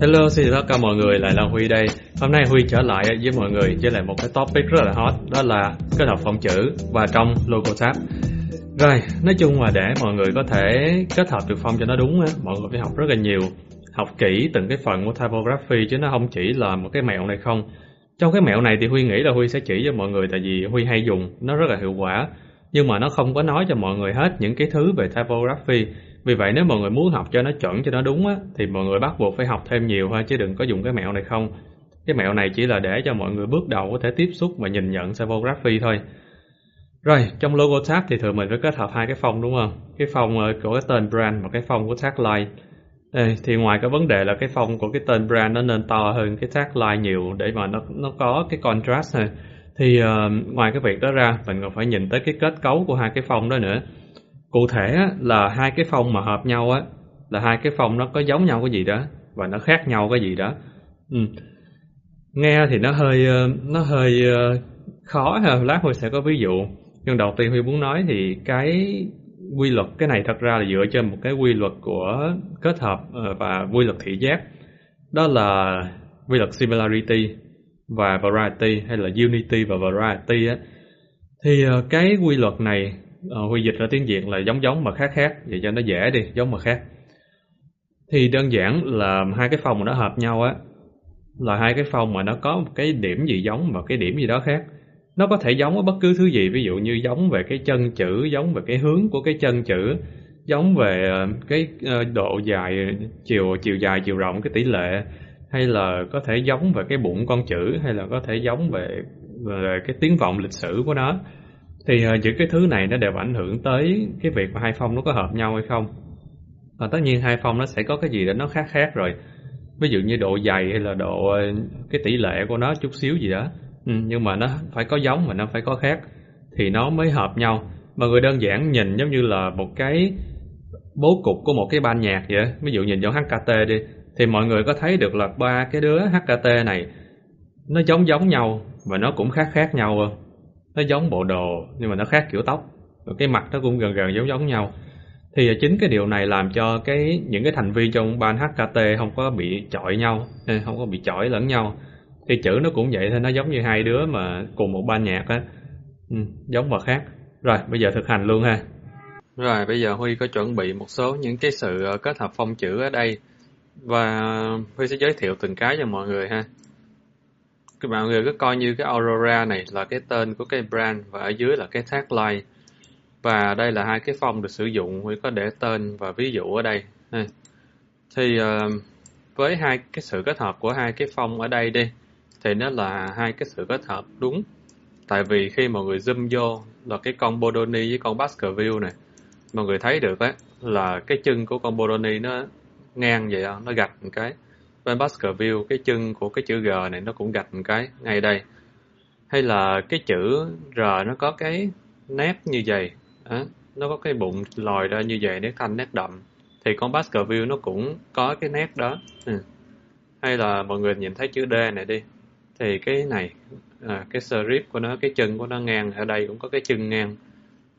Hello, xin chào tất cả mọi người, lại là Huy đây. Hôm nay Huy trở lại với mọi người với lại một cái topic rất là hot, đó là kết hợp phông chữ và trong logo tab. Rồi, nói chung là để mọi người có thể kết hợp được phông cho nó đúng mọi người phải học rất là nhiều, học kỹ từng cái phần của typography chứ nó không chỉ là một cái mẹo này không. Trong cái mẹo này thì Huy nghĩ là Huy sẽ chỉ cho mọi người tại vì Huy hay dùng, nó rất là hiệu quả. Nhưng mà nó không có nói cho mọi người hết những cái thứ về typography vì vậy nếu mọi người muốn học cho nó chuẩn cho nó đúng á thì mọi người bắt buộc phải học thêm nhiều thôi chứ đừng có dùng cái mẹo này không. Cái mẹo này chỉ là để cho mọi người bước đầu có thể tiếp xúc và nhìn nhận typography thôi. Rồi, trong logo tag thì thường mình phải kết hợp hai cái phông đúng không? Cái phông ờ, của cái tên brand và cái phông của tagline. Đây, thì ngoài cái vấn đề là cái phông của cái tên brand nó nên to hơn cái tagline nhiều để mà nó nó có cái contrast này. Thì uh, ngoài cái việc đó ra, mình còn phải nhìn tới cái kết cấu của hai cái phông đó nữa cụ thể á, là hai cái phong mà hợp nhau á là hai cái phong nó có giống nhau cái gì đó và nó khác nhau cái gì đó. Ừ. nghe thì nó hơi ờ, nó hơi ờ, khó ha. Lát huy sẽ có ví dụ. Nhưng đầu tiên huy muốn nói thì cái quy luật cái này thật ra là dựa trên một cái quy luật của kết hợp ờ, và quy luật thị giác. Đó là quy luật similarity và variety hay là unity và variety á. Thì cái quy luật này uh, Huy dịch ra tiếng Việt là giống giống mà khác khác vậy cho nó dễ đi giống mà khác. Thì đơn giản là hai cái phòng mà nó hợp nhau á là hai cái phòng mà nó có một cái điểm gì giống và cái điểm gì đó khác. Nó có thể giống ở bất cứ thứ gì ví dụ như giống về cái chân chữ giống về cái hướng của cái chân chữ giống về ờ, cái ờ, độ dài chiều chiều dài chiều rộng cái tỷ lệ hay là có thể giống về cái bụng con chữ hay là có thể giống về, về cái tiếng vọng lịch sử của nó thì uh, những cái thứ này nó đều ảnh hưởng tới cái việc mà hai phong nó có hợp nhau hay không. Và tất nhiên hai phong nó sẽ có cái gì đó nó khác khác rồi. Ví dụ như độ dày hay là độ ờ, cái tỷ lệ của nó chút xíu gì đó. Ừ, nhưng mà nó phải có giống và nó phải có khác thì nó mới hợp nhau. Mà người đơn giản nhìn giống như là một cái bố cục của một cái ban nhạc vậy ví dụ nhìn vào HKT đi thì mọi người có thấy được là ba cái đứa HKT này nó giống giống nhau và nó cũng khác khác nhau không? Nó giống bộ đồ nhưng mà nó khác kiểu tóc. Và cái mặt nó cũng gần gần giống giống nhau. Thì à, chính cái điều này làm cho cái những cái thành viên trong ban HKT không có bị chọi nhau không có bị chọi lẫn nhau. Thì chữ nó cũng vậy thôi nó giống như hai đứa mà cùng một ban nhạc á. Ừ, giống và khác. Rồi bây giờ thực hành luôn ha. Rồi bây giờ Huy có chuẩn bị một số những cái sự ờ, kết hợp phong chữ ở đây. Và Huy sẽ giới thiệu từng cái cho mọi người ha các bạn người cứ coi như cái Aurora này là cái tên của cái brand và ở dưới là cái tagline. Và đây là hai cái phong được sử dụng Huy có để tên và ví dụ ở đây. Thì ờ, với hai cái sự kết hợp của hai cái phong ở đây đi thì nó là hai cái sự kết hợp đúng. Tại vì khi mọi người zoom vô là cái con Bodoni với con Baskerville này mọi người thấy được á là cái chân của con Bodoni nó ngang vậy đó, nó gạch một cái bên Baskerville cái chân của cái chữ G này nó cũng gạch một cái ngay đây. Hay là cái chữ R nó có cái nét như vậy. À, nó có cái bụng lòi ra như vậy nét thanh nét đậm. Thì con Baskerville nó cũng có cái nét đó. Ừ. hay là mọi người nhìn thấy chữ D này đi. Thì cái này à, cái serif của nó cái chân của nó ngang ở đây cũng có cái chân ngang.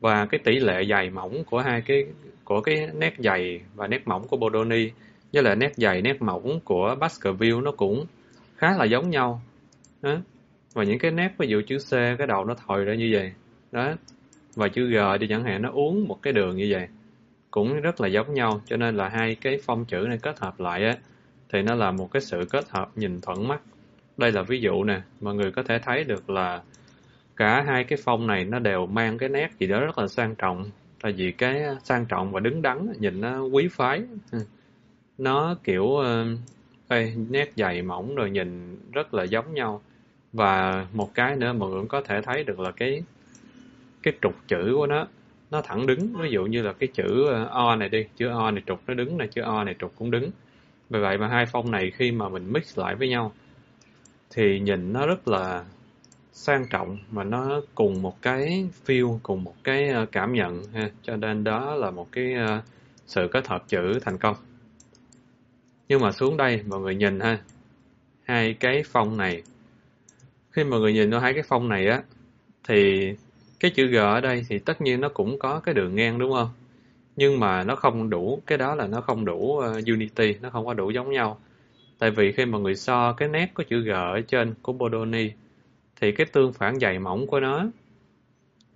Và cái tỷ lệ dày mỏng của hai cái của cái nét dày và nét mỏng của Bodoni với lại nét dày, nét mỏng của Baskerville nó cũng khá là giống nhau. Đó. Và những cái nét ví dụ chữ C cái đầu nó thòi ra như vậy. Đó. Và chữ G thì chẳng hạn nó uống một cái đường như vậy. Cũng rất là giống nhau. Cho nên là hai cái phong chữ này kết hợp lại á thì nó là một cái sự kết hợp nhìn thuận mắt. Đây là ví dụ nè, mọi người có thể thấy được là cả hai cái phong này nó đều mang cái nét gì đó rất là sang trọng. Tại vì cái sang trọng và đứng đắn nhìn nó quý phái. Nó, kiểu, ờ, ê, nét dày mỏng rồi nhìn rất là giống nhau. Và một cái nữa mọi người cũng có thể thấy được là cái cái trục chữ của nó, nó thẳng đứng. Ví dụ như là cái chữ, ờ, O này đi, chữ O này trục nó đứng này, chữ O này trục cũng đứng. Vì vậy mà hai phông này khi mà mình mix lại với nhau thì nhìn nó rất là sang trọng mà nó cùng một cái feel, cùng một cái, ờ, cảm nhận ha. Cho nên đó là một cái, sự kết hợp chữ thành công. Nhưng mà xuống đây mọi người nhìn ha, hai cái phong này. Khi mọi người nhìn vào hai cái phong này á, thì cái chữ G ở đây thì tất nhiên nó cũng có cái đường ngang đúng không? Nhưng mà nó không đủ, cái đó là nó không đủ uh, unity, nó không có đủ giống nhau. Tại vì khi mà người so cái nét có chữ G ở trên của Bodoni thì cái tương phản dày mỏng của nó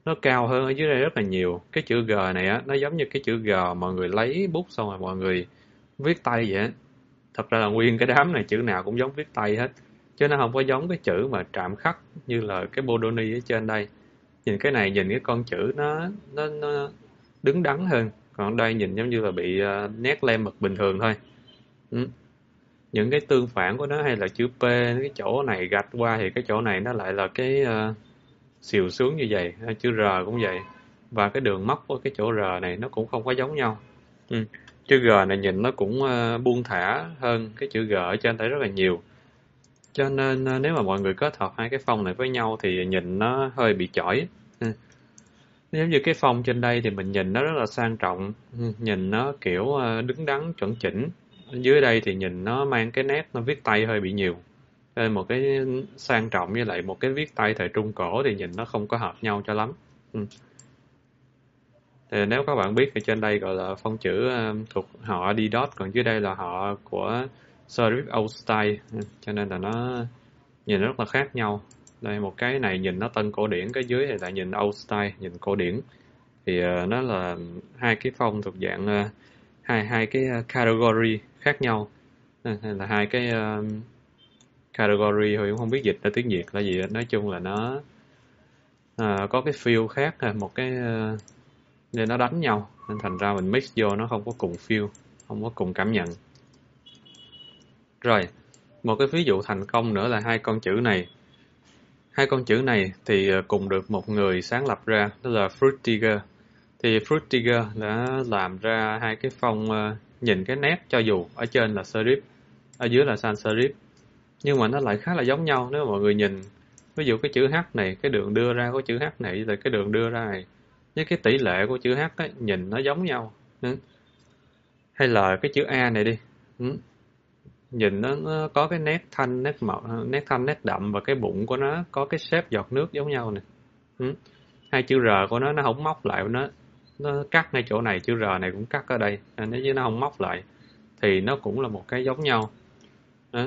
nó cao hơn ở dưới đây rất là nhiều. Cái chữ G này á, nó giống như cái chữ G mọi người lấy bút xong rồi mọi người viết tay vậy á. Thật ra là nguyên cái đám này chữ nào cũng giống viết tay hết. Chứ nó không có giống cái chữ mà trạm khắc như là cái Bodoni ở trên đây. Nhìn cái này, nhìn cái con chữ nó nó, nó đứng đắn hơn. Còn đây nhìn giống như là bị uh, nét lem mực bình thường thôi. Ừ. Những cái tương phản của nó hay là chữ P, cái chỗ này gạch qua thì cái chỗ này nó lại là cái uh, xìu xuống như vậy. Chữ R cũng vậy. Và cái đường móc của cái chỗ R này nó cũng không có giống nhau. Ừ. Chữ G này nhìn nó cũng uh, buông thả hơn cái chữ G ở trên đây rất là nhiều. Cho nên uh, nếu mà mọi người kết hợp hai cái phong này với nhau thì nhìn nó hơi bị chỏi. Ừ. giống Nếu như cái phong trên đây thì mình nhìn nó rất là sang trọng, ừ, nhìn nó kiểu uh, đứng đắn chuẩn chỉnh. Dưới đây thì nhìn nó mang cái nét nó viết tay hơi bị nhiều. Nên một cái sang trọng với lại một cái viết tay thời Trung Cổ thì nhìn nó không có hợp nhau cho lắm. Ừ. Thì nếu các bạn biết thì trên đây gọi là phong chữ um, thuộc họ Didot, còn dưới đây là họ của Serif Oldstyle, cho nên là nó nhìn rất là khác nhau. Đây một cái này nhìn nó tân cổ điển, cái dưới thì lại nhìn Oldstyle, nhìn cổ điển. Thì ờ, nó là hai cái phong thuộc dạng ờ, hai hai cái ờ, category khác nhau. Là hai cái category thôi cũng không biết dịch ra tiếng Việt là gì nói chung là nó uh, có cái feel khác một cái uh, nên nó đánh nhau. Nên thành ra mình mix vô, nó không có cùng feel, không có cùng cảm nhận. Rồi, một cái ví dụ thành công nữa là hai con chữ này. Hai con chữ này thì ờ, cùng được một người sáng lập ra, đó là Frutiger thì Frutiger đã làm ra hai cái phong ờ, nhìn cái nét cho dù ở trên là serif, ở dưới là sans serif. Nhưng mà nó lại khá là giống nhau, nếu mà mọi người nhìn. Ví dụ cái chữ H này, cái đường đưa ra của chữ H này là cái đường đưa ra này với cái tỷ lệ của chữ H ấy, nhìn nó giống nhau ừ. hay là cái chữ A này đi ừ. nhìn nó, nó có cái nét thanh nét màu nét thanh nét đậm và cái bụng của nó có cái xếp giọt nước giống nhau này, ừ. hai chữ R của nó nó không móc lại nó nó cắt ngay chỗ này chữ R này cũng cắt ở đây à, nếu như nó không móc lại thì nó cũng là một cái giống nhau đó.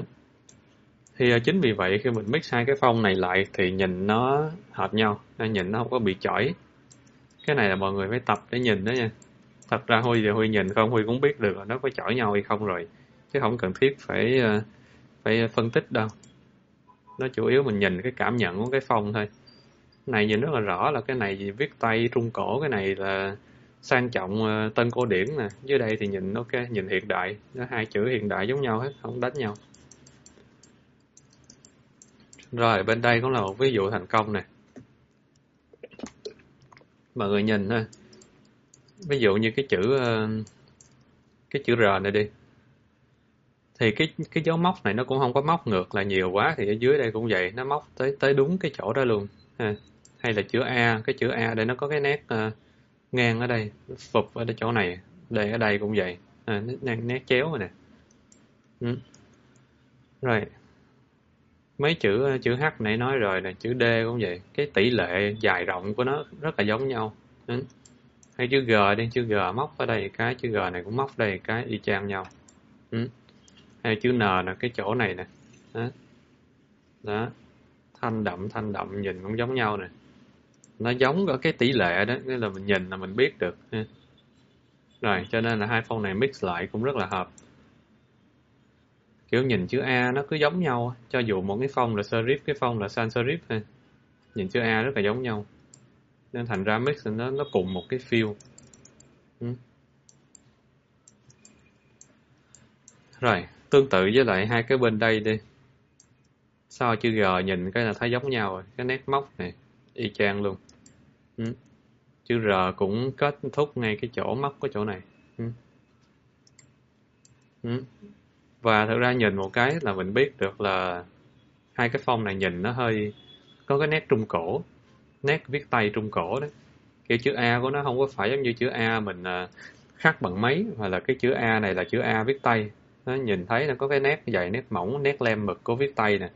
thì à, chính vì vậy khi mình mix hai cái phong này lại thì nhìn nó hợp nhau nhìn nó không có bị chỏi cái này là mọi người phải tập để nhìn đó nha. Thật ra huy thì huy nhìn không, huy cũng biết được là nó có chở nhau hay không rồi. Chứ không cần thiết phải ờ, phải phân tích đâu. Nó chủ yếu mình nhìn cái cảm nhận của cái phong thôi. Cái này nhìn rất là rõ là cái này viết tay trung cổ, cái này là sang trọng ờ, tân cổ điển nè. Dưới đây thì nhìn, ok, nhìn hiện đại. Nó hai chữ hiện đại giống nhau hết, không đánh nhau. Rồi, bên đây cũng là một ví dụ thành công này mọi người nhìn ha ví dụ như cái chữ ờ, cái chữ R này đi thì cái cái dấu móc này nó cũng không có móc ngược là nhiều quá thì ở dưới đây cũng vậy nó móc tới tới đúng cái chỗ đó luôn ha. hay là chữ A cái chữ A đây nó có cái nét uh, ngang ở đây phục ở đây chỗ này đây ở đây cũng vậy à, nét, nét chéo rồi nè ừ. rồi mấy chữ chữ H nãy nói rồi là chữ D cũng vậy. Cái tỷ lệ dài rộng của nó rất là giống nhau. Ừ. hay chữ G đi, chữ G móc ở đây cái, chữ G này cũng móc đây cái, y chang nhau. Ừ. hay chữ N là cái chỗ này nè. Đó. đó. Thanh đậm thanh đậm, nhìn cũng giống nhau nè. Nó giống ở cái tỷ lệ đó nên là mình nhìn là mình biết được. Ừ. Rồi, cho nên là hai phong này mix lại cũng rất là hợp kiểu nhìn chữ A nó cứ giống nhau cho dù một cái phong là serif, cái phong là sans serif ha nhìn chữ A rất là giống nhau nên thành ra mix nó nó cùng một cái feel ừ. rồi, tương tự với lại hai cái bên đây đi sao chữ G nhìn cái là thấy giống nhau rồi cái nét móc này, y chang luôn ừ. chữ R cũng kết thúc ngay cái chỗ móc của chỗ này ừ. Ừ. Và thực ra nhìn một cái là mình biết được là hai cái phong này nhìn nó hơi có cái nét trung cổ, nét viết tay trung cổ đấy. Kiểu chữ A của nó không có phải giống như chữ A mình à, khắc bằng máy, mà là cái chữ A này là chữ A viết tay. Nó nhìn thấy nó có cái nét dày, nét mỏng, nét lem mực của viết tay nè.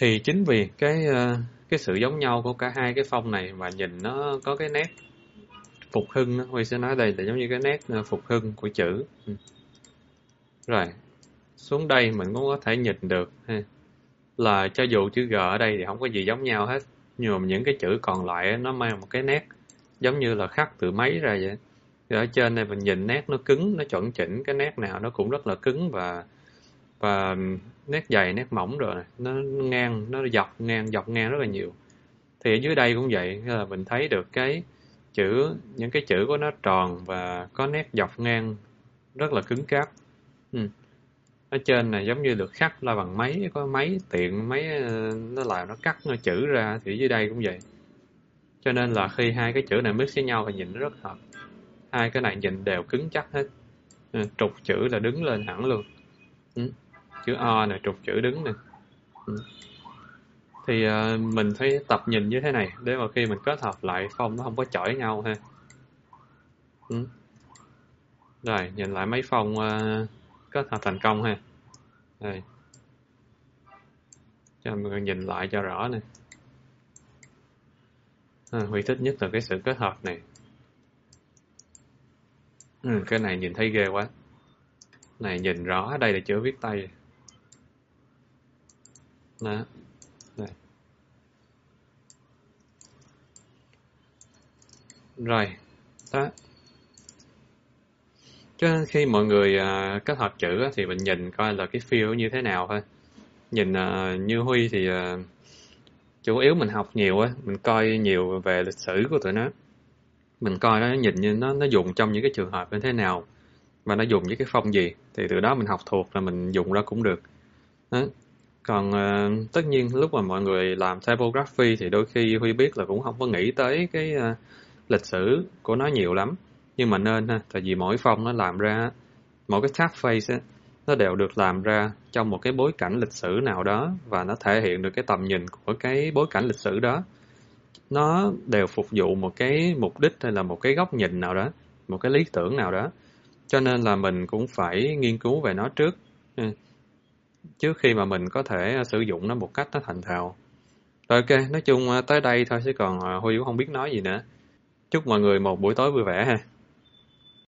Thì chính vì cái à, cái sự giống nhau của cả hai cái phong này mà nhìn nó có cái nét phục hưng, Huy sẽ nói đây là giống như cái nét à, phục hưng của chữ. Ừ. Rồi, xuống đây mình cũng có thể nhìn được ha. là cho dù chữ G ở đây thì không có gì giống nhau hết nhưng mà những cái chữ còn lại nó mang một cái nét giống như là khắc từ máy ra vậy thì ở trên này mình nhìn nét nó cứng nó chuẩn chỉnh cái nét nào nó cũng rất là cứng và và nét dày nét mỏng rồi này. nó ngang nó dọc ngang dọc ngang rất là nhiều thì ở dưới đây cũng vậy là mình thấy được cái chữ những cái chữ của nó tròn và có nét dọc ngang rất là cứng cáp ừ. ở trên này giống như được khắc là bằng máy có máy tiện máy ờ, nó làm nó cắt nó chữ ra thì dưới đây cũng vậy cho nên là khi hai cái chữ này mix với nhau thì nhìn nó rất hợp hai cái này nhìn đều cứng chắc hết ừ, trục chữ là đứng lên hẳn luôn ừ. chữ O này trục chữ đứng nè ừ. thì uh, mình phải tập nhìn như thế này để mà khi mình kết hợp lại phong nó không có chỏi nhau ha ừ. rồi nhìn lại mấy phong uh, ờ, kết hợp thành công ha. Đây. Cho mọi người nhìn lại cho rõ nè. À, Huy thích nhất là cái sự kết hợp này. Ừ, cái này nhìn thấy ghê quá. Này nhìn rõ đây là chữ viết tay. Đó. Đây. rồi. Đó chứ khi mọi người uh, kết hợp chữ thì mình nhìn coi là cái feel như thế nào thôi. Nhìn uh, như huy thì uh, chủ yếu mình học nhiều á mình coi nhiều về lịch sử của tụi nó. Mình coi nó nhìn như nó nó dùng trong những cái trường hợp như thế nào và nó dùng với cái phong gì thì từ đó mình học thuộc là mình dùng ra cũng được. Đó. còn uh, tất nhiên lúc mà mọi người làm typography thì đôi khi huy biết là cũng không có nghĩ tới cái uh, lịch sử của nó nhiều lắm nhưng mà nên ha tại vì mỗi phong nó làm ra mỗi cái typeface á, nó đều được làm ra trong một cái bối cảnh lịch sử nào đó và nó thể hiện được cái tầm nhìn của cái bối cảnh lịch sử đó. Nó đều phục vụ một cái mục đích hay là một cái góc nhìn nào đó một cái lý tưởng nào đó. Cho nên là mình cũng phải nghiên cứu về nó trước. Ừ. Trước khi mà mình có thể à, sử dụng nó một cách nó thành thạo. Rồi ok nói chung à, tới đây thôi chứ còn à, huy cũng không biết nói gì nữa. Chúc mọi người một buổi tối vui vẻ ha.